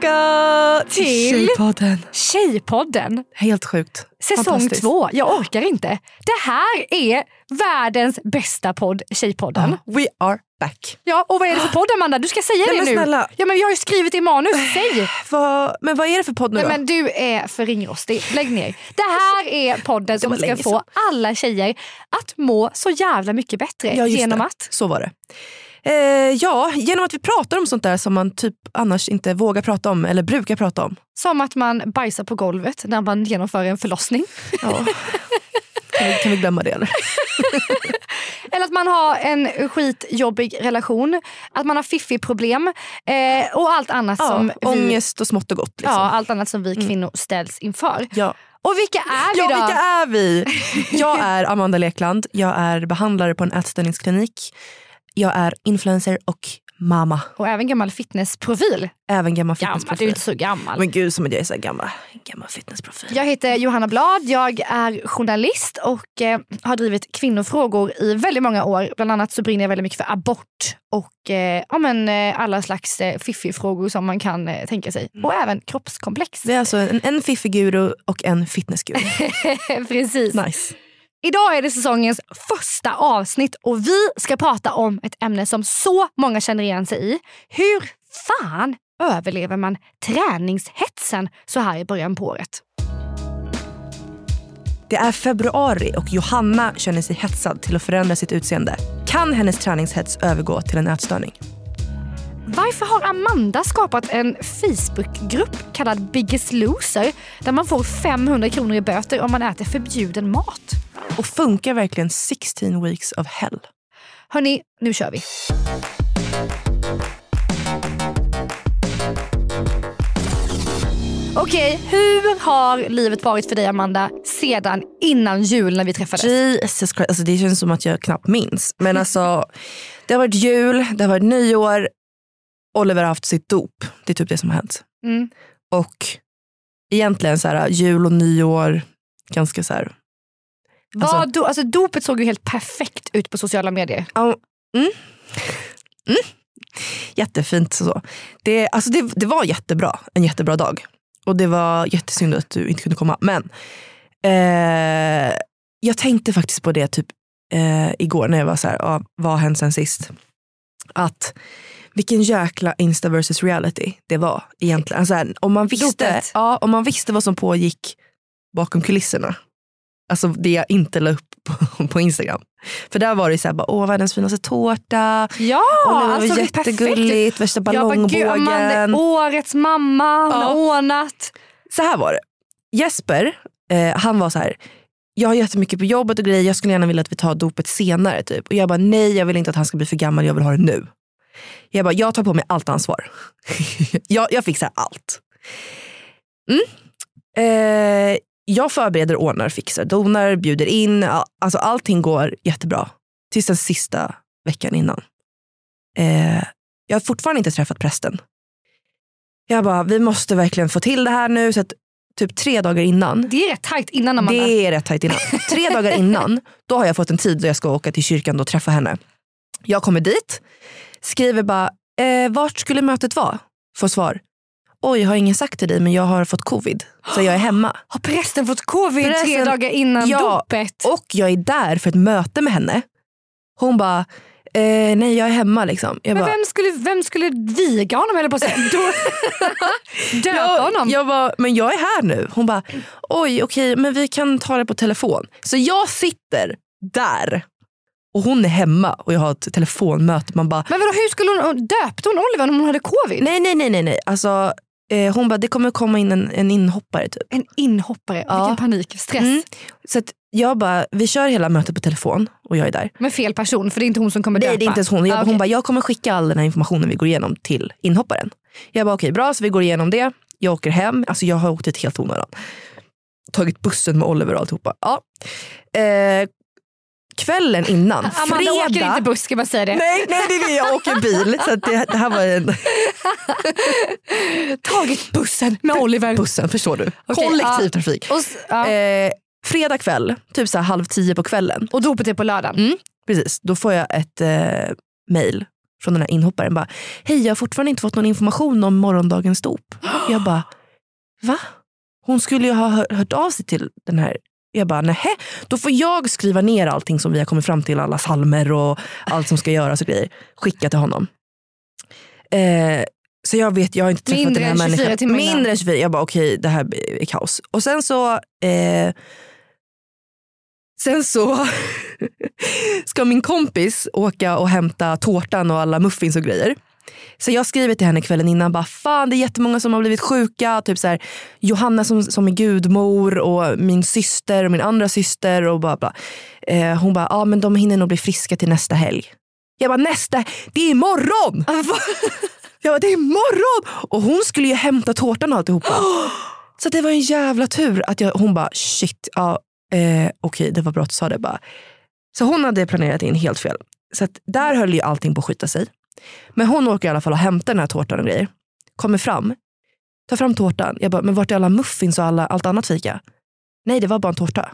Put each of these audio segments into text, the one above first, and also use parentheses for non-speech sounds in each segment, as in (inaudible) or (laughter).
Tillbaka till Tjejpodden. Tjejpodden. Helt sjukt. Säsong två. Jag orkar inte. Det här är världens bästa podd, Tjejpodden. Ja, we are back. Ja, och vad är det för podd Amanda? Du ska säga Nej, det men nu. snälla. Ja, men jag har ju skrivit i manus. Säg! Vad, men vad är det för podd nu Nej, då? men du är för ringrostig. Lägg ner. Det här är podden som ska få alla tjejer att må så jävla mycket bättre. Ja, genom det. att... Så var det. Eh, ja, genom att vi pratar om sånt där som man typ annars inte vågar prata om eller brukar prata om. Som att man bajsar på golvet när man genomför en förlossning. Ja. kan, vi, kan vi glömma det eller? (laughs) Eller att man har en skitjobbig relation. Att man har fiffi-problem. Eh, och allt annat Ja, som vi, ångest och smått och gott. Liksom. ja, allt annat som vi kvinnor ställs inför. Ja. Och vilka är vi Ja, då? vilka är vi? (laughs) Jag är Amanda Lekland. Jag är behandlare på en ätstörningsklinik. Jag är influencer och mamma. Och även gammal fitnessprofil. Även gammal Gammal, du är fitnessprofil. inte så gammal. Men gud som att jag är så gammal, gammal fitnessprofil. Jag heter Johanna Blad, jag är journalist och eh, har drivit kvinnofrågor i väldigt många år. Bland annat så brinner jag väldigt mycket för abort och eh, ja, men, eh, alla slags eh, fiffig-frågor som man kan eh, tänka sig. Och även kroppskomplex. Vi är alltså en, en fiffig guru och en fitnessguru. (laughs) Precis. Nice. Idag är det säsongens första avsnitt och vi ska prata om ett ämne som så många känner igen sig i. Hur fan överlever man träningshetsen så här i början på året? Det är februari och Johanna känner sig hetsad till att förändra sitt utseende. Kan hennes träningshets övergå till en ätstörning? Varför har Amanda skapat en Facebookgrupp kallad Biggest Loser där man får 500 kronor i böter om man äter förbjuden mat? Och funkar verkligen 16 weeks of hell? Hörni, nu kör vi. Okej, hur har livet varit för dig Amanda sedan innan jul när vi träffades? Jesus Christ, alltså det känns som att jag knappt minns. Men (laughs) alltså, det har varit jul, det har varit nyår. Oliver har haft sitt dop. Det är typ det som har hänt. Mm. Och egentligen så här, jul och nyår, ganska så här. Alltså- Vad do, alltså, dopet såg ju helt perfekt ut på sociala medier. Ja, mm. Mm. Jättefint. Så. Det, alltså det, det var jättebra. En jättebra dag. Och det var jättesynd att du inte kunde komma. Men eh, jag tänkte faktiskt på det typ eh, igår när jag var så här, ah, vad har hänt sen sist? Att vilken jäkla Insta versus reality det var egentligen. Alltså, här, om, man visste, Dopet. ja, om man visste vad som pågick bakom kulisserna. Alltså det jag inte la upp på, (laughs) på Instagram. För där var det så här, bara, åh världens finaste tårta. Ja, Åh, det var alltså, är perfekt. jättegulligt, värsta Jag bara, gud, ballongbågen. Amanda, årets mamma, hon Ja. har ordnat. så här var det. Jesper, eh, han var så här. Jag har jättemycket på jobbet och grejer, jag skulle gärna vilja att vi tar dopet senare. Typ. Och jag bara, nej jag vill inte att han ska bli för gammal, jag vill ha det nu. Jag bara, jag tar på mig allt ansvar. (laughs) jag, jag fixar allt. Mm. Eh, jag förbereder, ordnar, fixar, donar, bjuder in. All, alltså allting går jättebra. Tills den sista veckan innan. Eh, jag har fortfarande inte träffat prästen. Jag bara, vi måste verkligen få till det här nu. Så att typ tre dagar innan, Det är rätt tajt innan Amanda. det är rätt tajt innan. Tre dagar innan, då har jag fått en tid då jag ska åka till kyrkan och träffa henne. Jag kommer dit, skriver bara, eh, vart skulle mötet vara? Får svar, oj jag har ingen sagt till dig men jag har fått covid så jag är hemma. (gasps) Har prästen fått covid tre Prästen- dagar innan Ja, dopet? Och jag är där för ett möte med henne. Hon bara, eh, nej jag är hemma liksom. Jag Men bara, vem skulle, vem skulle viga honom eller på att säga? (laughs) (laughs) Döpa jag, honom? jag bara, men jag är här nu. Hon bara, oj okej men vi kan ta det på telefon. Så jag sitter där och hon är hemma och jag har ett telefonmöte. Man bara, Men vadå, hur skulle hon, döpte hon Oliver om hon hade covid? nej nej nej nej. nej. Alltså, eh, hon bara, det kommer komma in en, en inhoppare typ. En inhoppare, Ja. vilken panik, stress. Mm. Så jag bara, vi kör hela mötet på telefon och jag är där. Med fel person för det är inte hon som kommer döpa. Nej det är inte ens hon. Jag, Ah, Hon okej. bara, jag kommer skicka all den här informationen vi går igenom till inhopparen. Jag bara okej bra så vi går igenom det. Jag åker hem, alltså jag har åkt dit helt onödan. Tagit bussen med Oliver och alltihopa. Ja. Eh, kvällen innan, Amanda fredag. åker inte buss ska bara säga det. Nej, nej det är det, jag åker bil. Så det, det här var en (laughs) Tagit bussen med Oliver. bussen, förstår du? Okej, Kollektivtrafik. Och, s- ja. Eh, fredag kväll, typ så här halv tio på kvällen. och dopet är på lördagen. Mm. Precis, då får jag ett eh, mail från den här inhopparen. Bara, Hej, jag har fortfarande inte fått någon information om morgondagens dop. Jag bara, va? Hon skulle ju ha hör, hört av sig till den här. Jag bara, nähä. Då får jag skriva ner allting som vi har kommit fram till, alla salmer och allt som ska göras och grejer. Skicka till honom. Eh, så jag vet, jag har inte träffat Mindre den här än 24 människan. Mindre än 24. Jag bara, okej det här är kaos. Och sen så eh, Sen så (laughs) ska min kompis åka och hämta tårtan och alla muffins och grejer. Så jag skriver till henne kvällen innan, bara, fan det är jättemånga som har blivit sjuka. Typ så här, Johanna som, som är gudmor och min syster och min andra syster. och bla bla. Eh, Hon bara, ja men de hinner nog bli friska till nästa helg. Jag bara, nästa, det är imorgon! (laughs) jag bara, det är imorgon! Och hon skulle ju hämta tårtan och alltihopa. (gasps) Så det var en jävla tur att jag, hon bara, shit, ja, eh, okej det var bra att du sa det bara. Så hon hade planerat in helt fel. Så där höll ju allting på att skita sig. Men hon åker i alla fall och hämtar den här tårtan och grejer. Kommer fram, tar fram tårtan. Jag bara, men vart är alla muffins och alla, allt annat fika? Nej, det var bara en tårta.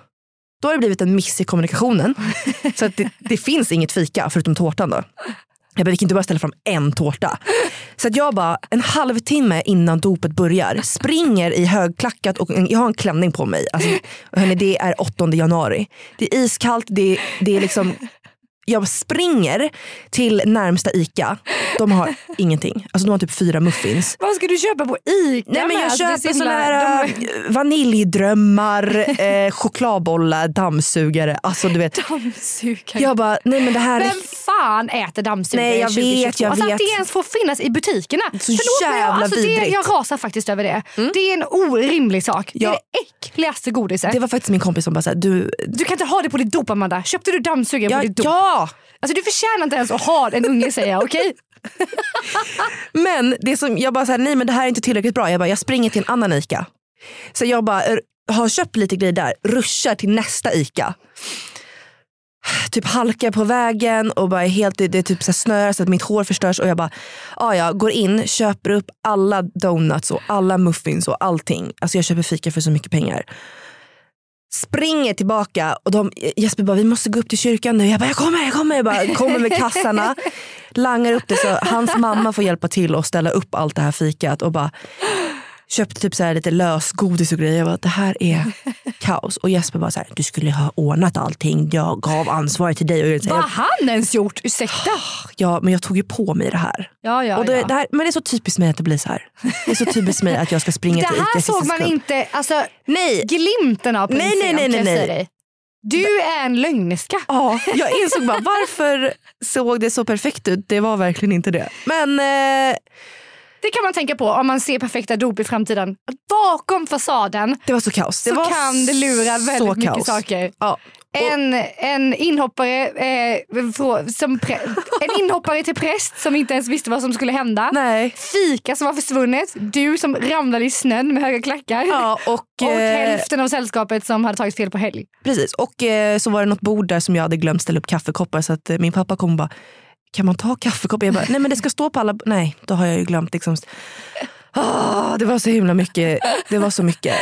Då har det blivit en miss i kommunikationen. (laughs) så att det, det finns inget fika förutom tårtan då. Jag bara, vi kan inte bara ställa fram en tårta. Så att jag bara en halvtimme innan dopet börjar springer i högklackat och jag har en klänning på mig. Alltså, hörni, det är 8 januari. Det är iskallt, det, det är liksom jag springer till närmsta ICA. De har (laughs) ingenting. Alltså de har typ fyra muffins. Vad ska du köpa på ICA Nej, men jag Alltså, det köper såna himla- här de- äh, vaniljdrömmar, eh, chokladbollar, dammsugare. Alltså du vet. Dammsugare. Jag bara, nej men det här är Vem fan äter dammsugare Nej, jag i 2022? vet, jag alltså, Att det ens får finnas i butikerna. Så Förlåt, men jag, jävla alltså, det, vidrigt. Mm. jag rasar faktiskt över det. Det är en orimlig sak. Det är Ja. det äckligaste godiset. Det var faktiskt min kompis som bara såhär, du, Du kan inte ha det på ditt dop Amanda. Köpte du dammsugare ja, på ditt dop? ja! Alltså, du förtjänar inte ens att ha en unge säger jag. Okej? (laughs) Men det som, jag bara såhär, nej men det här är inte tillräckligt bra. Jag bara, jag springer till en annan ICA. Så jag bara har köpt lite grejer där, ruschar till nästa ICA. Typ halkar på vägen och bara är helt, det, det är typ så här snöar så att mitt hår förstörs och jag bara, ja, går in, köper upp alla donuts och alla muffins och allting. Alltså jag köper fika för så mycket pengar. Springer tillbaka och de, Jesper bara, vi måste gå upp till kyrkan nu. Jag bara, jag kommer, jag kommer. Jag bara, kommer med kassarna, langar upp det så hans mamma får hjälpa till och ställa upp allt det här fikat och bara köpte typ så här lite lösgodis och grejer. Jag bara, det här är kaos. Och Jesper bara så här, du skulle ha ordnat allting. Jag gav ansvaret till dig. Och Vad har han ens gjort? Ursäkta? ja, men jag tog ju på mig det här. Ja, ja, och det, ja. det här men det är så typiskt mig att det blir så här. Det är så typiskt mig att jag ska springa Det till ICA här såg man inte alltså, Nej, glimten av på Nej, nej, nej, nej, nej. dig. Du är en lögnerska. Ja, jag insåg bara varför såg det så perfekt ut? Det var verkligen inte det. Men eh, Det kan man tänka på om man ser perfekta dop i framtiden. Att bakom fasaden det var så kaos. Det så var kan det lura väldigt mycket kaos. saker. Ja. En, en, inhoppare, eh, frå- som en inhoppare till präst som inte ens visste vad som skulle hända. Nej. Fika som var försvunnet. Du som ramlade i snön med höga klackar. Ja, och, Och eh, hälften av sällskapet som hade tagit fel på helg. Precis, och eh, så var det något bord där som jag hade glömt ställa upp kaffekoppar så att eh, min pappa kom och bara, kan man ta kaffekoppar? Jag bara, nej men det ska stå på alla, nej då har jag ju glömt liksom. Ah, det var så himla mycket, det var så mycket.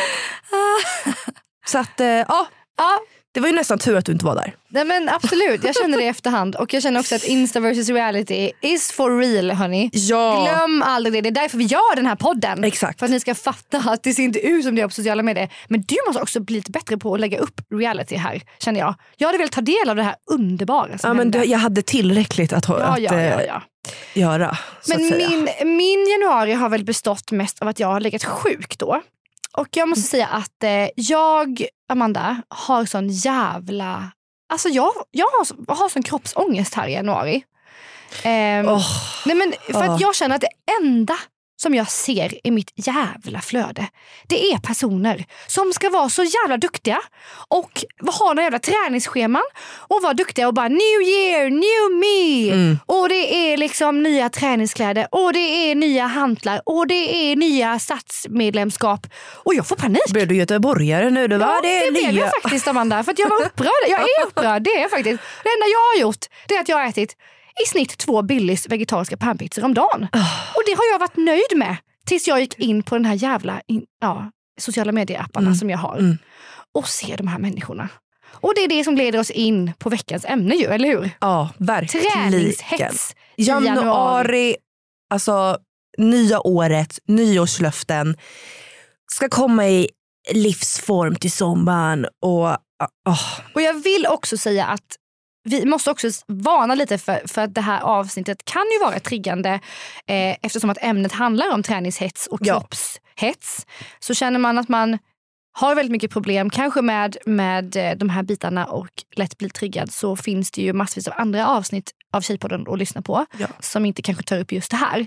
Så att eh, ja, ja, Ja, det var ju nästan tur att du inte var där. nej men absolut. Jag känner det i efterhand. Och jag känner också att Insta versus reality is for real hörni. Ja. Glöm aldrig det. Det är därför vi gör den här podden. Exakt. För att ni ska fatta att det ser inte ut som det gör på sociala medier. Men du måste också bli lite bättre på att lägga upp reality här känner jag. Jag hade velat ta del av det här underbara som Ja, men du, jag hade tillräckligt att, ha- ja, att ja, ja, eh, ja. göra. Men min, min januari har väl bestått mest av att jag har legat sjuk då. Och jag måste säga att eh, jag, Amanda, har sån jävla... Alltså jag, jag har, har sån kroppsångest här i januari. Ehm, Åh, nej men för åh. att jag känner att det enda som jag ser i mitt jävla flöde, det är personer som ska vara så jävla duktiga och ha några jävla träningsscheman och vara duktiga och bara new year, new me. Och det är liksom nya träningskläder och det är nya hantlar och det är nya satsmedlemskap. Och jag får panik. Blev du göteborgare nu? Du, va? Ja, det det, är blev nya. jag faktiskt Amanda. För att jag var upprörd. Jag är (laughs) upprörd. Det är jag faktiskt. Det enda jag har gjort det är att jag har ätit i snitt två Billys vegetariska pannpizzor om dagen. Och det har jag varit nöjd med. Tills jag gick in på den här jävla in, ja, sociala medieapparna som jag har. Och ser de här människorna. Och det är det som leder oss in på veckans ämne ju, eller hur? Ja, verkligen. Träningshets i Januari, januari. alltså nya året, nyårslöften. Ska komma i livsform till sommaren. Och, ah, Och jag vill också säga att vi måste också varna lite för, för att det här avsnittet kan ju vara triggande eh, eftersom att ämnet handlar om träningshets och Ja. kroppshets. Så känner man att man har väldigt mycket problem, kanske med, med eh, de här bitarna och lätt blir triggad så finns det ju massvis av andra avsnitt av Tjejpodden att lyssna på Ja. som inte kanske tar upp just det här.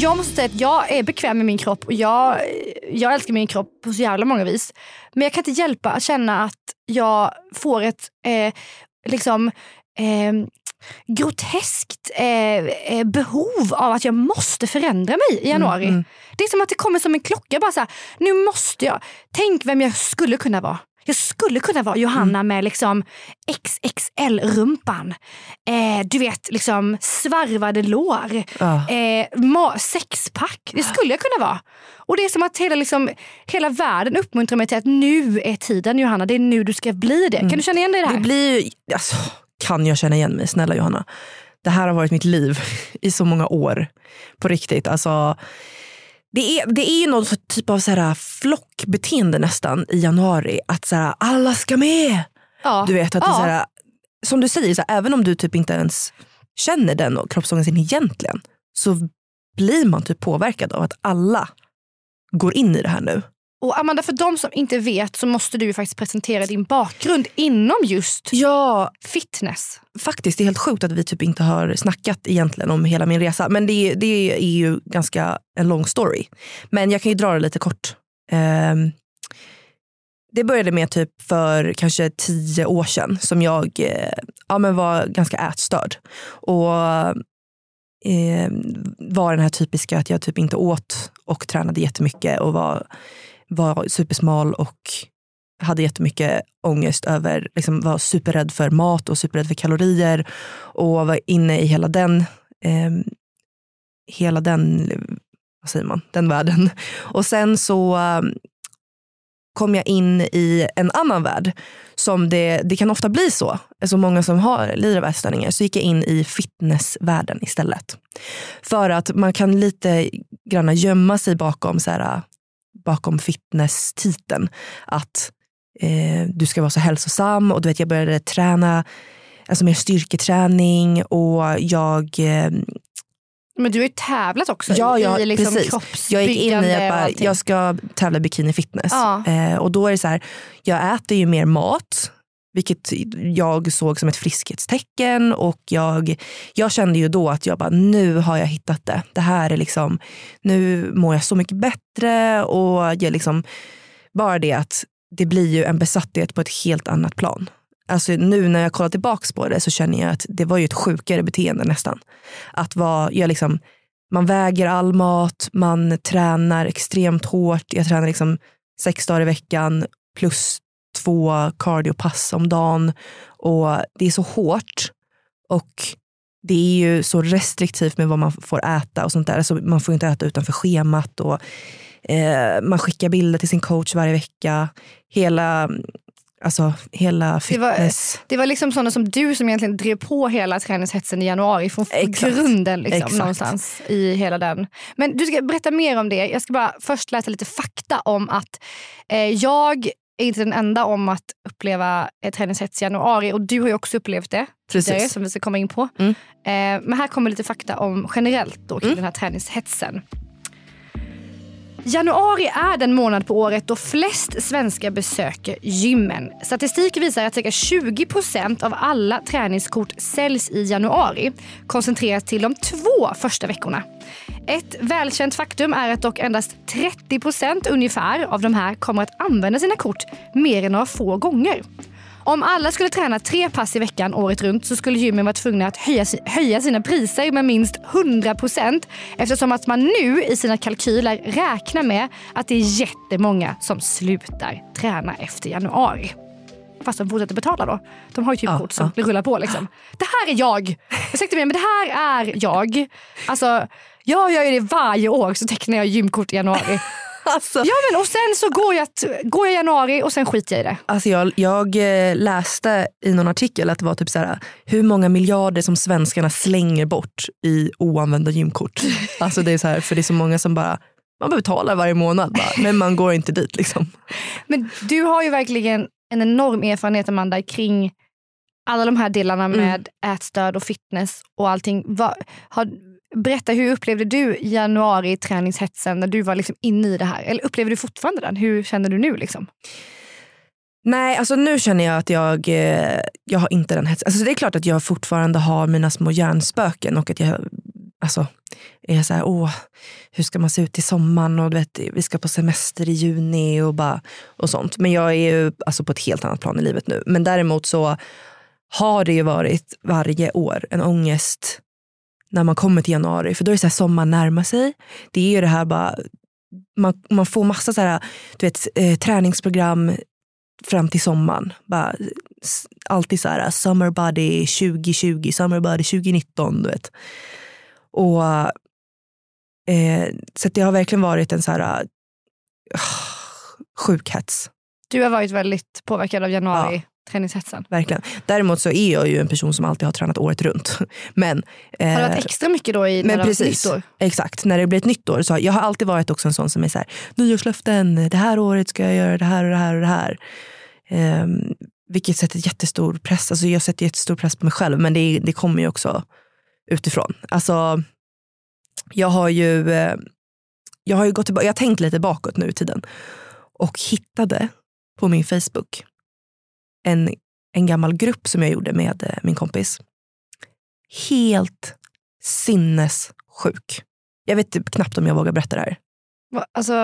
Jag måste säga att jag är bekväm med min kropp och jag, jag älskar min kropp på så jävla många vis. Men jag kan inte hjälpa att känna att jag får ett eh, liksom eh, groteskt eh, eh, behov av att jag måste förändra mig i januari. Det är som att det kommer som en klocka. Bara så här, nu måste jag. Tänk vem jag skulle kunna vara. Jag skulle kunna vara Johanna med liksom XXL-rumpan. Eh, du vet, liksom svarvade lår. Ja. Eh, sexpack. Det skulle jag kunna vara. Och det är som att hela, liksom, hela världen uppmuntrar mig till att nu är tiden Johanna. Det är nu du ska bli det. Kan du känna igen dig i det här? Det blir ju, alltså, kan jag känna igen mig? Snälla Johanna. Det här har varit mitt liv (laughs) i så många år. På riktigt. Alltså, det, är, det är ju någon typ av så här flockbeteende nästan i januari. Att så här, alla ska med. ja. Du vet att det Ja. så här, Som du säger, så här, även om du typ inte ens känner den kroppsångesten egentligen. Så blir man typ påverkad av att alla går in i det här nu. Och Amanda, för de som inte vet så måste du ju faktiskt presentera din bakgrund inom just Ja, fitness. faktiskt. Det är helt sjukt att vi typ inte har snackat egentligen om hela min resa. Men det, det är ju ganska en lång story. Men jag kan ju dra det lite kort. Ehm, det började med typ för kanske tio år sedan som jag eh, ja, men var ganska ätstörd. Och eh, var den här typiska att jag typ inte åt och tränade jättemycket och var, var supersmal och hade jättemycket ångest över, liksom var superrädd för mat och superrädd för kalorier och var inne i hela den, eh, hela den, vad säger man, den världen. (laughs) Och sen så ehm, kom jag in i en annan värld som det, det kan ofta bli så. Så många som har lider av ätstörningar. Så gick jag in i fitnessvärlden istället. För att man kan lite grann gömma sig bakom, så här, bakom fitness-titeln. Att eh, du ska vara så hälsosam och du vet jag började träna alltså mer styrketräning och jag eh, Men du har ju tävlat också Ja, ja, i liksom precis. Jag gick in i kroppsbyggande att bara, jag ska tävla i bikini fitness. Ja. Eh, och då är det så här, jag äter ju mer mat, vilket jag såg som ett friskhetstecken. Och jag, jag kände ju då att jag bara, nu har jag hittat det. Det här är liksom, nu mår jag så mycket bättre. Och jag liksom, bara det att det blir ju en besatthet på ett helt annat plan. Alltså nu när jag kollar tillbaka på det så känner jag att det var ju ett sjukare beteende nästan. Att vara, jag liksom man väger all mat, man tränar extremt hårt. Jag tränar liksom sex dagar i veckan plus två cardiopass om dagen. Och det är så hårt. Och det är ju så restriktivt med vad man får äta och sånt där. Alltså man får inte äta utanför schemat. Och, eh, man skickar bilder till sin coach varje vecka. Hela, alltså, hela Det var, fitness. det var liksom sådana som du som egentligen drev på hela träningshetsen i januari från Exakt. grunden liksom, Exakt. någonstans i hela den. Men du ska berätta mer om det. Jag ska bara först läsa lite fakta om att eh, jag är inte den enda om att uppleva eh, träningshets i januari och du har ju också upplevt det. Tidigare, Som vi ska komma in på. Mm. Eh, men här kommer lite fakta om generellt då, kring den här träningshetsen. Januari är den månad på året då flest svenskar besöker gymmen. Statistik visar att cirka 20% av alla träningskort säljs i januari koncentrerat till de två första veckorna. Ett välkänt faktum är att dock endast 30% ungefär av de här kommer att använda sina kort mer än några få gånger. Om alla skulle träna tre pass i veckan året runt så skulle gymmen vara tvungna att höja, höja sina priser med minst 100% eftersom att man nu i sina kalkyler räknar med att det är jättemånga som slutar träna efter januari. Fast de fortsätter betala då. De har ju typ Ja, kort som ja. rullar på. Liksom. Det här är jag! Ursäkta mig men det här är jag. Alltså, jag gör ju det varje år så tecknar jag gymkort i januari. Alltså, Ja men och sen så går jag, går jag i januari och sen skiter jag i det. Alltså jag, jag eh, läste i någon artikel att det var typ så här, hur många miljarder som svenskarna slänger bort i oanvända gymkort. (laughs) Alltså det är så här, för det är så många som bara, man betalar varje månad bara, men man går inte dit. Liksom. Men du har ju verkligen en enorm erfarenhet Amanda kring alla de här delarna Mm. med ätstöd och fitness och allting. Va, har, berätta, hur upplevde du januari träningshetsen när du var liksom inne i det här? Eller upplever du fortfarande den? Hur känner du nu? Liksom? Nej, alltså nu känner jag att jag, eh, jag har inte den hetsen. Alltså det är klart att jag fortfarande har mina små hjärnspöken och att jag alltså, är så här, åh, hur ska man se ut i sommaren och du vet, vi ska på semester i juni och, bara, och sånt. Men jag är ju alltså, på ett helt annat plan i livet nu. Men däremot så har det ju varit varje år en ångest när man kommer till januari. För då är det så här, sommaren närmar sig. Det är ju det här bara, man, man får massa så här, du vet, eh, träningsprogram fram till sommaren. Bara, alltid så här, summer body 2020, summer body 2019. Du vet. Och, eh, så det har verkligen varit en så här, uh, sjuk hets. Du har varit väldigt påverkad av januari träningshetsen. Verkligen. Däremot så är jag ju en person som alltid har tränat året runt. (laughs) Men, eh, Har det varit extra mycket då i när men det precis, nytt år? exakt. När det blir ett nytt år. Så jag har alltid varit också en sån som är så här, nyårslöften, det här året ska jag göra det här och det här och det här. Um, vilket sätter jättestor press. Alltså jag sätter jättestor press på mig själv men det, det kommer ju också utifrån. Alltså, jag har ju, eh, jag har ju gått tillbaka, jag har tänkt lite bakåt nu i tiden och hittade på min Facebook en, en gammal grupp som jag gjorde med eh, min kompis. Helt sinnessjuk. Jag vet typ knappt om jag vågar berätta det här. Va- Alltså,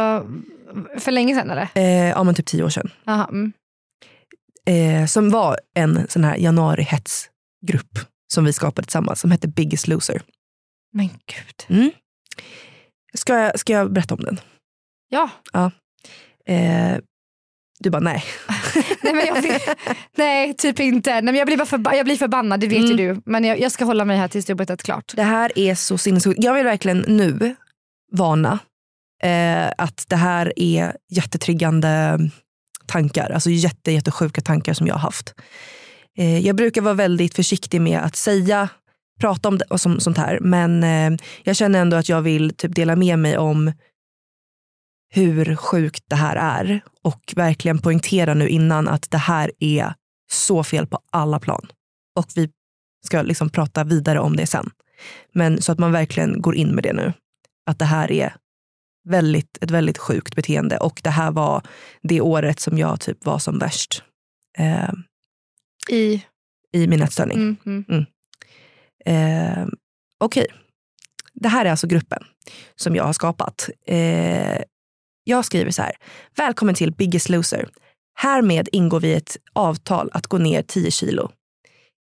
för länge sedan eller? Eh, ja men typ tio år sedan. Aha, mm. Eh, som var en sån här januari-hetsgrupp som vi skapade tillsammans som hette Biggest Loser. Men gud. Mm. Ska, jag, ska jag berätta om den? Ja. Eh, du bara nej. (laughs) Nej, men jag nej typ inte. Nej, men jag, blir bara förba- jag blir förbannad, det vet Mm. ju du. Men jag, jag ska hålla mig här tills du har berättat klart. Det här är så sinnessjukt. Jag vill verkligen nu varna eh, att det här är jättetriggande tankar. Alltså jätte, jättesjuka tankar som jag har haft. Eh, jag brukar vara väldigt försiktig med att säga, prata om det och som, sånt här. Men eh, jag känner ändå att jag vill typ dela med mig om hur sjukt det här är. Och verkligen poängtera nu innan att det här är så fel på alla plan. Och vi ska liksom prata vidare om det sen. Men så att man verkligen går in med det nu. Att det här är väldigt, ett väldigt sjukt beteende och det här var det året som jag typ var som värst eh, I, i min ätstörning. mm, mm. Eh, Okej, det här är alltså gruppen som jag har skapat. Eh, jag skriver så här. Välkommen till Biggest Loser. Härmed ingår vi ett avtal att gå ner 10 kilo.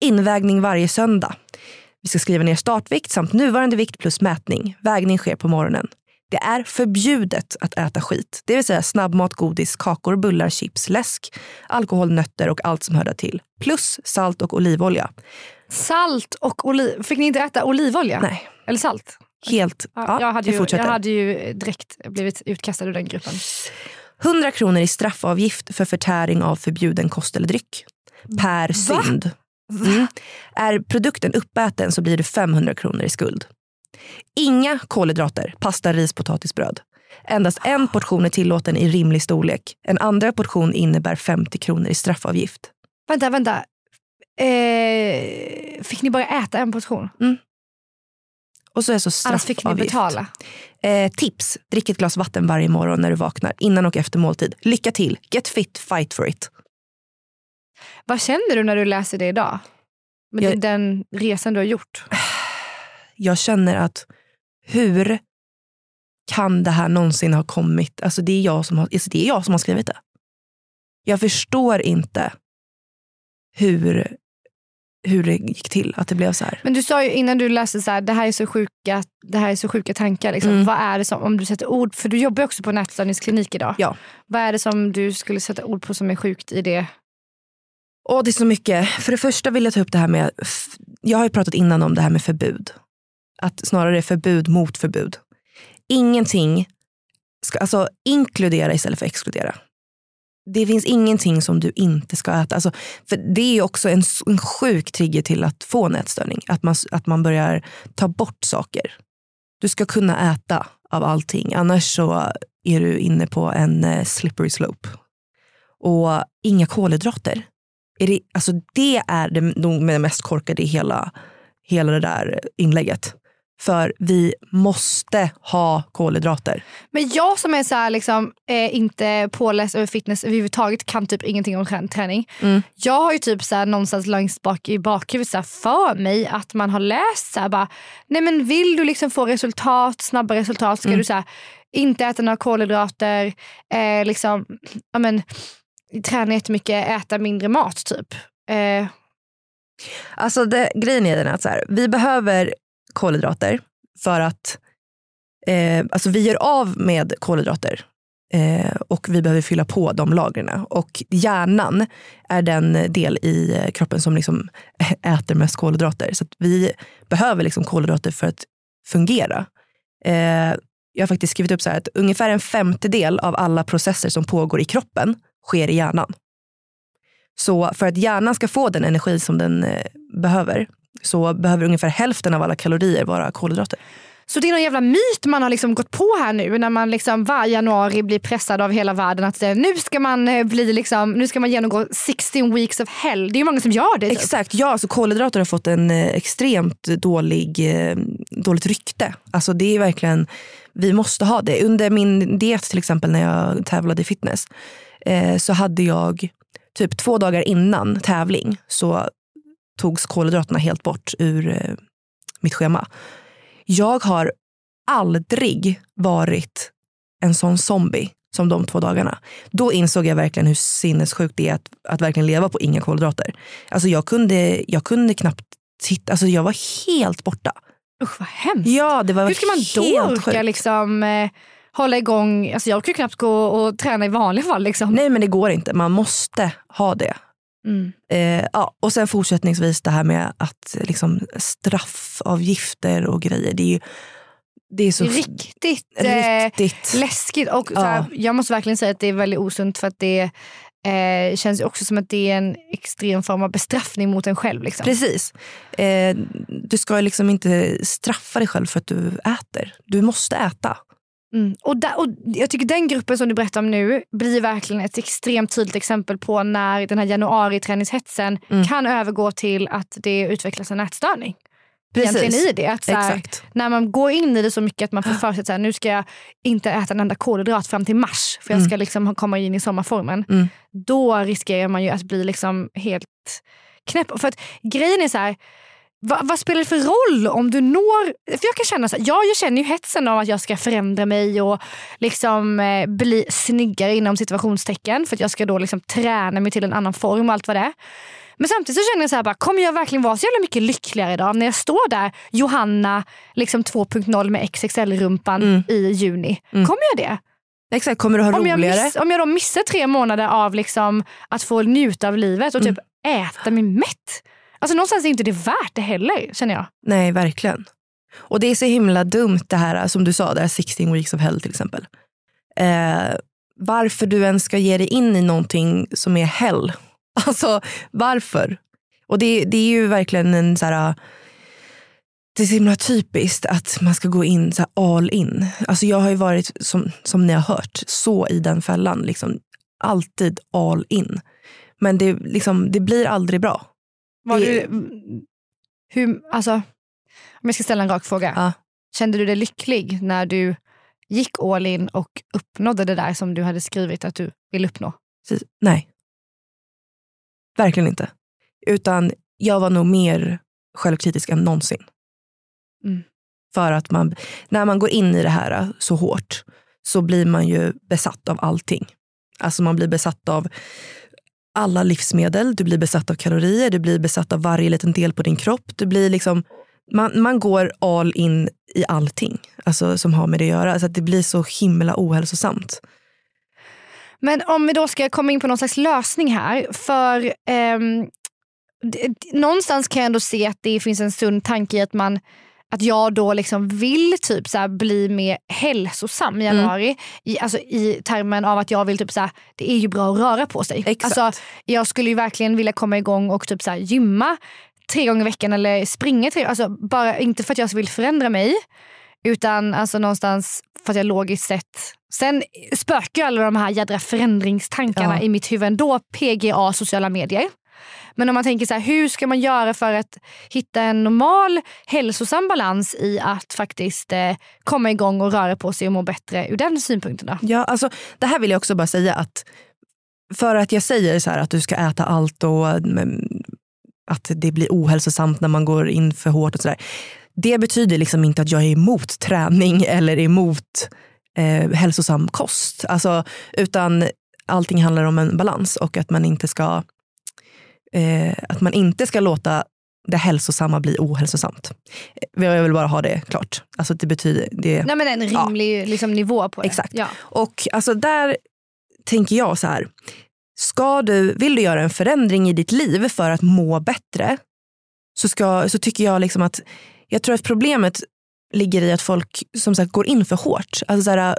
Invägning varje söndag. Vi ska skriva ner startvikt samt nuvarande vikt plus mätning. Vägning sker på morgonen. Det är förbjudet att äta skit, det vill säga snabbmat, godis, kakor, bullar, chips, läsk, alkohol, nötter och allt som hör till. Plus salt och olivolja. Salt och oliv. Fick ni inte äta olivolja? Nej, Eller salt? Helt... Ja, Ja, jag, hade ju, jag hade ju direkt blivit utkastad ur den gruppen. 100 kronor i straffavgift för förtäring av förbjuden kost eller dryck. Per synd. Mm. Är produkten uppäten så blir det 500 kronor i skuld. Inga kolhydrater, pasta, ris, potatis, bröd. Endast en portion är tillåten i rimlig storlek. En andra portion innebär 50 kronor i straffavgift. Vänta, vänta. Eh, fick ni bara äta en portion? Och så är så straffavgift. Annars fick ni betala. Eh, tips, drick ett glas vatten varje morgon när du vaknar, innan och efter måltid. Lycka till, get fit, fight for it. Vad känner du när du läser det idag? Med Jag- den resan du har gjort? jag känner att hur kan det här någonsin ha kommit? Alltså det, är jag som har, alltså det är jag som har skrivit det. Jag förstår inte hur, hur det gick till, att det blev så här. Men du sa ju innan du läste så här, det här är så sjuka, det här är så sjuka tankar. Liksom. Mm. Vad är det som, om du sätter ord, för du jobbar också på en ätstörningsklinik idag. Ja. Vad är det som du skulle sätta ord på som är sjukt i det? Och det är så mycket. För det första vill jag ta upp det här med, jag har ju pratat innan om det här med förbud. Att snarare förbud mot förbud. Ingenting ska, alltså inkludera istället för exkludera. Det finns ingenting som du inte ska äta. Alltså, för det är också en, en sjuk trigger till att få en ätstörning. Att man, att man börjar ta bort saker. Du ska kunna äta av allting. Annars så är du inne på en eh, slippery slope. Och inga kolhydrater. Är det, alltså det är det nog det mest korkade i hela, hela det där inlägget. För vi måste ha kolhydrater. Men jag som är så här, liksom, eh, inte påläst över fitness överhuvudtaget kan typ ingenting om trän- träning. Mm. Jag har ju typ så här, någonstans längst bak i bakhuvudet så här, för mig att man har läst så här, bara, nej men vill du liksom få resultat, snabba resultat ska Mm. du så här, inte äta några kolhydrater, eh, liksom, ja, men, träna jättemycket, äta mindre mat typ. Eh, Alltså det, grejen är den att så här, vi behöver kolhydrater för att eh, alltså vi gör av med kolhydrater eh, och vi behöver fylla på de lagren. Och hjärnan är den del i eh, kroppen som liksom (laughs) äter mest kolhydrater. Så att vi behöver liksom kolhydrater för att fungera. Eh, jag har faktiskt skrivit upp så här att ungefär en femtedel av alla processer som pågår i kroppen sker i hjärnan. Så för att hjärnan ska få den energi som den eh, behöver så behöver ungefär hälften av alla kalorier vara kolhydrater. Så det är någon jävla myt man har liksom gått på här nu när man liksom varje januari blir pressad av hela världen att eh, nu ska man eh, bli liksom, nu ska man genomgå 16 weeks of hell. Det är ju många som gör det. Typ. Exakt, ja så kolhydrater har fått en eh, extremt dålig, dåligt rykte. Alltså det är verkligen, vi måste ha det. Under min diet till exempel när jag tävlade i fitness så hade jag typ två dagar innan tävling så togs kolhydraterna helt bort ur eh, mitt schema. Jag har aldrig varit en sån zombie som de två dagarna. Då insåg jag verkligen hur sinnessjukt det är att, att verkligen leva på inga kolhydrater. Alltså jag kunde, jag kunde knappt titta, alltså jag var helt borta. Usch vad hemskt. Ja, det var Hur ska man då orka liksom, eh, hålla igång? Alltså jag kan ju knappt gå och träna i vanliga fall. Liksom. Nej men det går inte, man måste ha det. Mm. Eh, ja, och sen fortsättningsvis det här med att liksom, straffavgifter och grejer. Det är, ju, det är så Riktigt, eh, riktigt. läskigt. Och Ja. här, jag måste verkligen säga att det är väldigt osunt för att det eh, känns också som att det är en extrem form av bestraffning mot en själv. Liksom. Precis. Eh, du ska liksom inte straffa dig själv för att du äter. Du måste äta. Mm. Och, där, och Jag tycker den gruppen som du berättar om nu blir verkligen ett extremt tydligt exempel på när den här januariträningshetsen Mm. kan övergå till att det utvecklas en ätstörning. Egentligen i det. Att här, när man går in i det så mycket att man får för sig att nu ska jag inte äta en enda kolhydrat fram till mars för jag Mm. ska liksom komma in i sommarformen. Mm. Då riskerar man ju att bli liksom helt knäpp. För att grejen är så här, Va, vad spelar det för roll om du når... För jag kan känna så ja, jag känner ju hetsen av att jag ska förändra mig och liksom eh, bli snyggare inom situationstecken för att jag ska då liksom träna mig till en annan form och allt vad det är. Men samtidigt så känner jag så här, bara, kommer jag verkligen vara så jävla mycket lyckligare idag när jag står där Johanna liksom 2.0 med XXL-rumpan i juni? Kommer jag det? Exakt, kommer du ha Om jag, roligare? miss, om jag då missar tre månader av liksom att få njuta av livet och typ äta mig mätt. Alltså någonstans är inte det värt det heller känner jag. Nej, verkligen. Och det är så himla dumt det här som du sa, det här 16 weeks of hell till exempel. Eh, varför du ens ska ge dig in i någonting som är hell. (laughs) Alltså varför? Och det, det är ju verkligen en så här, det är så himla typiskt att man ska gå in så här all in. Alltså jag har ju varit, som, som ni har hört, så i den fällan. Liksom, alltid all in. Men det, liksom, det blir aldrig bra. Var Det- du, hur, alltså, om jag ska ställa en rak fråga. Ja. Kände du dig lycklig när du gick all in och uppnådde det där som du hade skrivit att du vill uppnå? Precis. Nej. Verkligen inte. Utan jag var nog mer självkritisk än någonsin. Mm. För att man, när man går in i det här äh, så hårt så blir man ju besatt av allting. Alltså man blir besatt av alla livsmedel, du blir besatt av kalorier, du blir besatt av varje liten del på din kropp. Du blir liksom, man, man går all in i allting alltså, som har med det att göra. Alltså, att det blir så himla ohälsosamt. Men om vi då ska komma in på någon slags lösning här. För ehm, Någonstans kan jag ändå se att det finns en sund tanke i att man att jag då liksom vill typ så bli mer hälsosam i januari. I, alltså I termen av att jag vill typ så det är ju bra att röra på sig. Exakt. Alltså, jag skulle ju verkligen vilja komma igång och typ så gymma tre gånger i veckan eller springa tre alltså bara Inte för att jag vill förändra mig utan alltså någonstans för att jag logiskt sett Sen spökar alla de här jädra förändringstankarna Ja. i mitt huvud ändå. PGA sociala medier. Men om man tänker så här, hur ska man göra för att hitta en normal hälsosam balans i att faktiskt eh, komma igång och röra på sig och må bättre ur den synpunkten då? Ja, alltså, det här vill jag också bara säga att för att jag säger så här att du ska äta allt och mm, att det blir ohälsosamt när man går in för hårt och sådär. Det betyder liksom inte att jag är emot träning (laughs) eller emot eh, hälsosam kost. Alltså, utan allting handlar om en balans och att man inte ska eh, att man inte ska låta det hälsosamma bli ohälsosamt. Eh, Jag vill bara ha det klart. Alltså det betyder, det, Nej, men en rimlig liksom, nivå på det. Exakt. Ja. och alltså där tänker jag så här. Ska du, vill du göra en förändring i ditt liv för att må bättre så, ska, så tycker jag liksom att jag tror att problemet ligger i att folk som sagt går in för hårt. Alltså så här,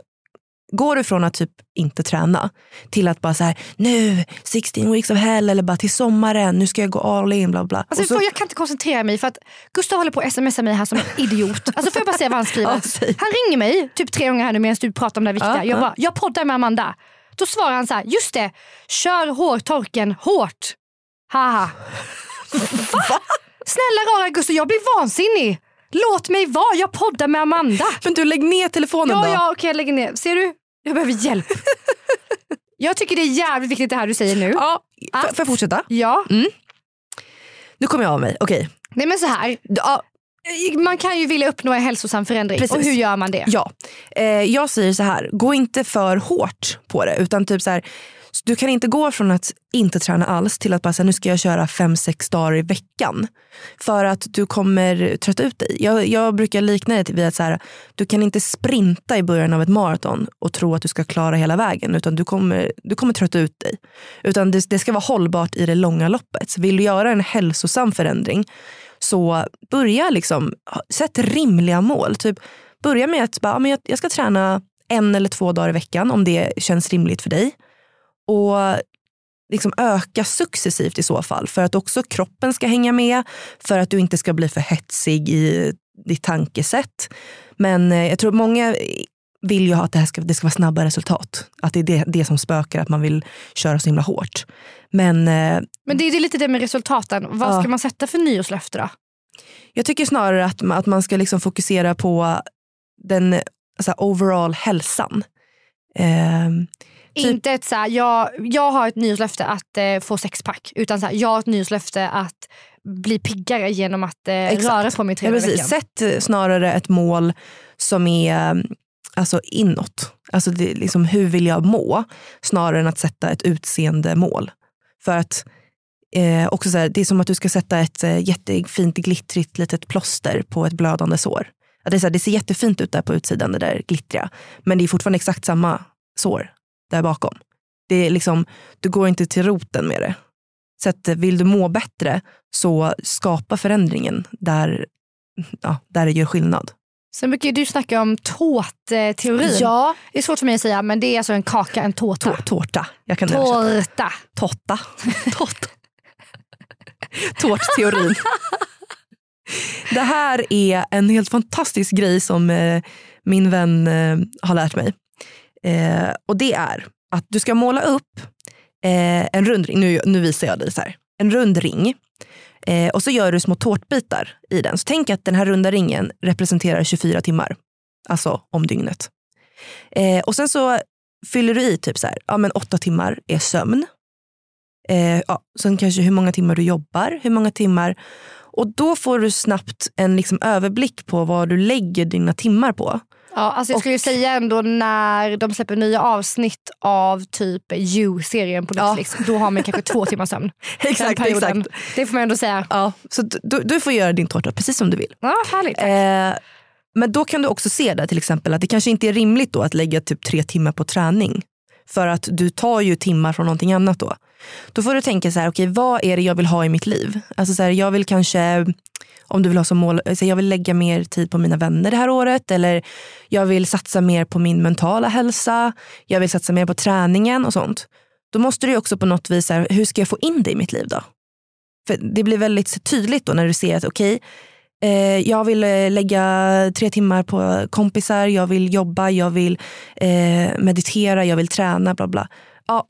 går du från att typ inte träna till att bara så här, nu 16 weeks of hell eller bara till sommaren, nu ska jag gå all in bla bla. Alltså, så- Jag kan inte koncentrera mig för att Gustav håller på att smsa mig här som en (laughs) idiot. Alltså, får jag bara säga vad han skriver? Ja, han ringer mig typ tre gånger här nu medan du pratar om det här viktiga. Ja, jag ja. bara, jag poddar med Amanda. Då svarar han så här, just det, kör hårtorken hårt. Haha. (laughs) Va? Snälla rara Gustav, jag blir vansinnig. Låt mig vara, jag poddar med Amanda. (laughs) Men du lägg ner telefonen Ja, då. ja, okej jag lägger ner. Ser du? Jag behöver hjälp. (laughs) jag tycker det är jävligt viktigt det här du säger nu. Ja, Att- får jag fortsätta? Ja, Nu kommer jag av mig. Okej. nej men så här. Ja, Man kan ju vilja uppnå en hälsosam förändring. Precis. Och hur gör man det? Ja, eh, jag säger så här, gå inte för hårt på det. Utan typ så här, du kan inte gå från att inte träna alls till att bara säga nu ska jag köra fem sex dagar i veckan. För att du kommer trötta ut dig. Jag, jag brukar likna det vid att så här, du kan inte sprinta i början av ett maraton och tro att du ska klara hela vägen. Utan du kommer, du kommer trötta ut dig. Utan det, det ska vara hållbart i det långa loppet. Så vill du göra en hälsosam förändring så börja liksom, sätt rimliga mål. Typ, börja med att bara, ja, men jag, jag ska träna en eller två dagar i veckan om det känns rimligt för dig. Och liksom öka successivt i så fall för att också kroppen ska hänga med. För att du inte ska bli för hetsig i ditt tankesätt. Men eh, jag tror många vill ju ha att det, här ska, det ska vara snabba resultat. Att det är det, det som spökar, att man vill köra så himla hårt. Men eh, Men det är lite det med resultaten. Vad Ja. ska man sätta för nyårslöfte då? Jag tycker snarare att, att man ska liksom fokusera på den alltså, overall hälsan. Ehm, Typ- Inte ett så här, jag, jag har ett nyårslöfte att eh, få sexpack. Utan så här, jag har ett nyårslöfte att bli piggare genom att eh, Exakt. röra på mig tre Ja, precis. Sätt eh, snarare ett mål som är mm, alltså inåt. Alltså det, liksom, hur vill jag må? Snarare än att sätta ett utseende mål. För att eh, också så här, Det är som att du ska sätta ett eh, jättefint glittrigt litet plåster på ett blödande sår. Att det, är så här, det ser jättefint ut där på utsidan, det där glittriga. Men det är fortfarande exakt samma sår där bakom. Det är liksom, du går inte till roten med det. Så att, eh, vill du må bättre så skapa förändringen där, ja, där det gör skillnad. Sen brukar du snacka om tårtteorin. Ja. Det är svårt för mig att säga men det är alltså en kaka, en tårta. Tå- tårta. Jag kan. Tårta. Totta. (laughs) Totta. Tårtteorin. Det här är en helt fantastisk grej som eh, min vän eh, har lärt mig. Eh, och det är att du ska måla upp eh, en rund ring. Nu, nu visar jag dig så här. En rund ring. Eh, och så gör du små tårtbitar i den. Så tänk att den här runda ringen representerar 24 timmar. Alltså om dygnet. Eh, och sen så fyller du i typ så här, ja men åtta timmar är sömn. Eh, ja, sen kanske hur många timmar du jobbar, hur många timmar. Och då får du snabbt en liksom överblick på vad du lägger dina timmar på. Ja, alltså jag skulle ju säga ändå när de släpper nya avsnitt av typ You-serien på Ja. Netflix. Då har man kanske två (laughs) timmar sömn. Exakt, exakt. Det får man ändå säga. Ja, så du, du- du får göra din tårta precis som du vill. Ja, härligt. Eh, men då kan du också se där till exempel att det kanske inte är rimligt då att lägga typ tre timmar på träning. För att du tar ju timmar från någonting annat då. Då får du tänka så här, okej vad är det jag vill ha i mitt liv? Alltså så här, jag vill kanske, om du vill ha som mål, eh, så jag vill lägga mer tid på mina vänner det här året. Eller jag vill satsa mer på min mentala hälsa. Jag vill satsa mer på träningen och sånt. Då måste du också på något vis, här, hur ska jag få in det i mitt liv då? För det blir väldigt tydligt då när du ser att okej, eh, jag vill eh, lägga tre timmar på kompisar, jag vill jobba, jag vill eh, meditera, jag vill träna, bla bla. Ja,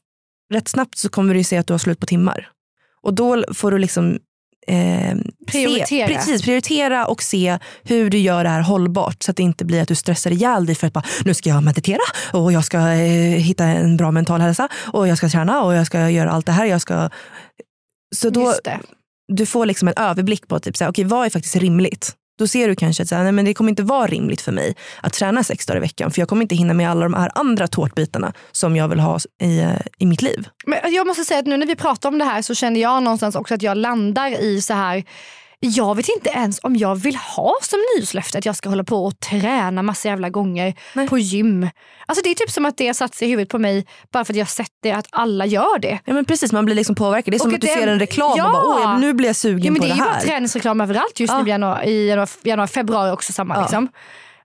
rätt snabbt så kommer du se att du har slut på timmar. Och då får du liksom eh, Prioritera. Se, precis, prioritera och se hur du gör det här hållbart så att det inte blir att du stressar ihjäl dig för att bara, nu ska jag meditera och jag ska eh, hitta en bra mental hälsa och jag ska träna och jag ska göra allt det här. Jag ska... Så då, du får liksom en överblick på typ, så här, okay, vad är faktiskt rimligt. Då ser du kanske att så här, nej, men det kommer inte vara rimligt för mig att träna sex dagar i veckan för jag kommer inte hinna med alla de här andra tårtbitarna som jag vill ha i, eh, i mitt liv. Men jag måste säga att nu när vi pratar om det här så känner jag någonstans också att jag landar i så här. Jag vet inte ens om jag vill ha som nyårslöfte att jag ska hålla på och träna massa jävla gånger Nej. på gym. Alltså det är typ som att det har satt sig i huvudet på mig bara för att jag sett det att alla gör det. Ja, men precis, man blir liksom påverkad. Det är som Och att du ser en reklam Ja. och bara, Åh, nu blir jag sugen Ja, men på det det, är ju bara här. träningsreklam överallt just Ja. nu i januari, i januari, januari februari också samma. Ja. Liksom.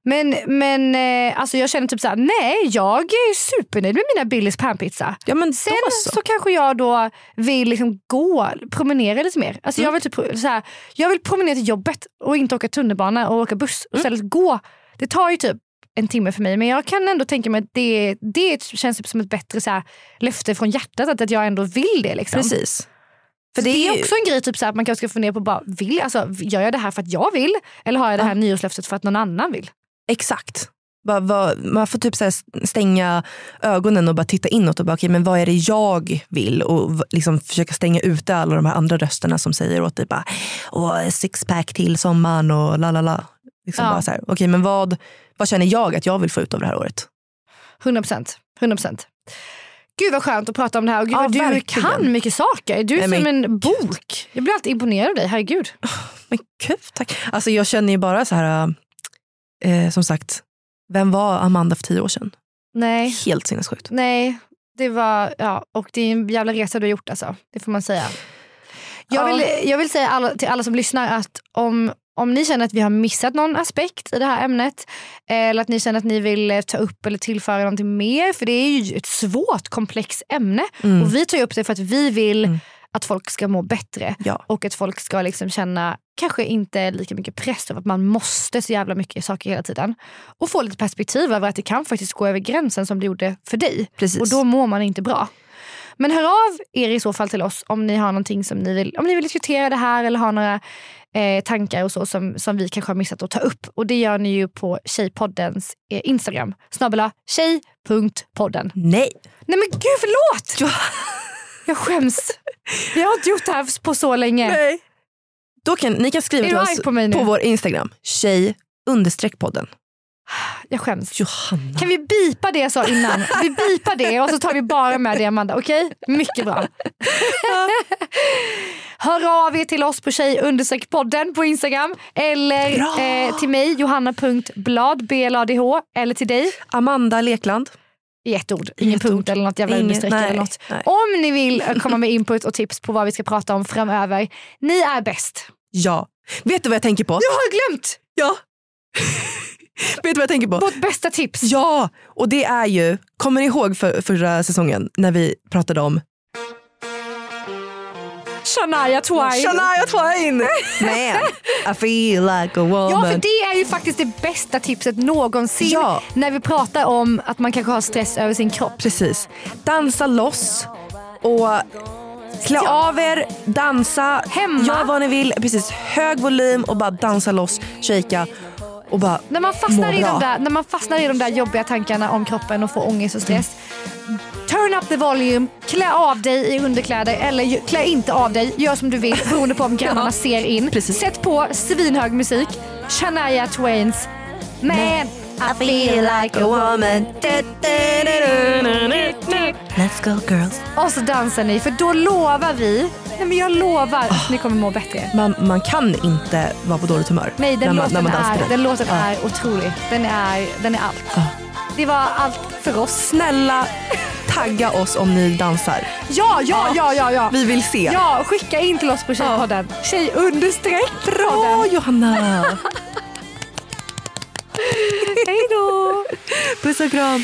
Men, men eh, alltså jag känner typ såhär, nej jag är supernöjd med mina Billys panpizza. Ja, men Sen så. så. kanske jag då vill liksom gå, promenera lite mer. Alltså Mm. jag, vill typ, så här, jag vill promenera till jobbet och inte åka tunnelbana och åka buss. Och Mm. istället gå. Det tar ju typ en timme för mig men jag kan ändå tänka mig att det, det känns typ som ett bättre så här, löfte från hjärtat. Att, att jag ändå vill det. Liksom. Precis. För det, är ju- också en grej typ så att man kanske ska fundera på, bara, vill, alltså, gör jag det här för att jag vill? Eller har jag det här nyårslöftet för att någon annan vill? Exakt. Bara, vad- man får typ så stänga ögonen och bara titta inåt och bara, okay, men vad är det jag vill? Och liksom försöka stänga ute alla de här andra rösterna som säger åt dig bara, Åh, sixpack till sommaren och la la la. Liksom Ja. bara så här, okay, men vad, vad känner jag att jag vill få ut av det här året? 100 procent. 100 procent. Gud vad skönt att prata om det här. Och gud Ja, du verkligen. kan mycket saker. Du är Nej, som en bok. Jag blir alltid imponerad av dig. Herregud. Men gud, tack. Alltså jag känner ju bara så här, eh, som sagt, vem var Amanda för tio år sedan? Nej, Helt sinnessjukt. nej. Det var, ja, och det är en jävla resa du har gjort alltså. Det får man säga. Jag Ja. vill, jag vill säga alla, till alla som lyssnar att om, om ni känner att vi har missat någon aspekt i det här ämnet eller att ni känner att ni vill eh, ta upp eller tillföra någonting mer för det är ju ett svårt komplext ämne Mm. och vi tar upp det för att vi vill Mm. att folk ska må bättre Ja. och att folk ska liksom känna kanske inte lika mycket press över att man måste så jävla mycket saker hela tiden. Och få lite perspektiv över att det kan faktiskt gå över gränsen som det gjorde för dig. Precis. Och då mår man inte bra. Men hör av er i så fall till oss om ni har någonting som ni vill, om ni vill diskutera det här eller har några eh, tankar och så som, som vi kanske har missat att ta upp. Och det gör ni ju på Tjejpoddens eh, Instagram. Snabbela tjej.podden. Nej. Nej men gud förlåt! Jag skäms. Vi har inte gjort det här på så länge. Nej. Då kan, ni kan skriva till oss på på vår Instagram, tjej podden. Jag skäms. Johanna. Kan vi bipa det jag sa innan? Vi bipar det och så tar vi bara med det Amanda. Okej? Mycket bra. Hör av er till oss på tjej podden på Instagram. Eller eh, till mig johanna.blad, B-L-A-D-H. Eller till dig Amanda Lekland. I ett ord. Ingen ett punkt ord. eller något jävla Ingen- understreck nej, eller något. nej. Om ni vill (laughs) komma med input och tips på vad vi ska prata om framöver. Ni är bäst. Ja. Vet du vad jag tänker på? Jag har glömt Ja. (laughs) Vet du vad jag tänker på? vårt bästa tips. Ja, och det är ju, kommer ni ihåg för, förra säsongen när vi pratade om Shania Twain. Shania Twain? (laughs) Man, I feel like a woman. Ja, för det är ju faktiskt det bästa tipset någonsin Ja. när vi pratar om att man kanske har stress över sin kropp. Precis. Dansa loss och klä av er, dansa, Hemma. gör vad ni vill. Precis, hög volym och bara dansa loss, shaka och bara När man, fastnar må i bra. de där, när man fastnar i de där jobbiga tankarna om kroppen och får ångest och stress. Turn up the volume, klä av dig i underkläder eller klä inte av dig. Gör som du vill beroende på om grannarna ser in. Precis. Sätt på svinhög musik. Shania Twains Man, I feel like a woman. Let's go girls. Och så dansar ni för då lovar vi, nej men jag lovar att ni kommer må bättre. Man, man kan inte vara på dåligt humör Nej, den, när man, låten, när man dansar är, till den låten Ja. är otrolig. Den är, den är allt. Ja. Det var allt för oss. Snälla tagga oss om ni dansar. Ja, ja, ja, ja. ja. Vi vill se. Ja, skicka in till oss på Tjejpodden. Tjej understreck Bra. Johanna! (laughs) Hej då! Puss och kram.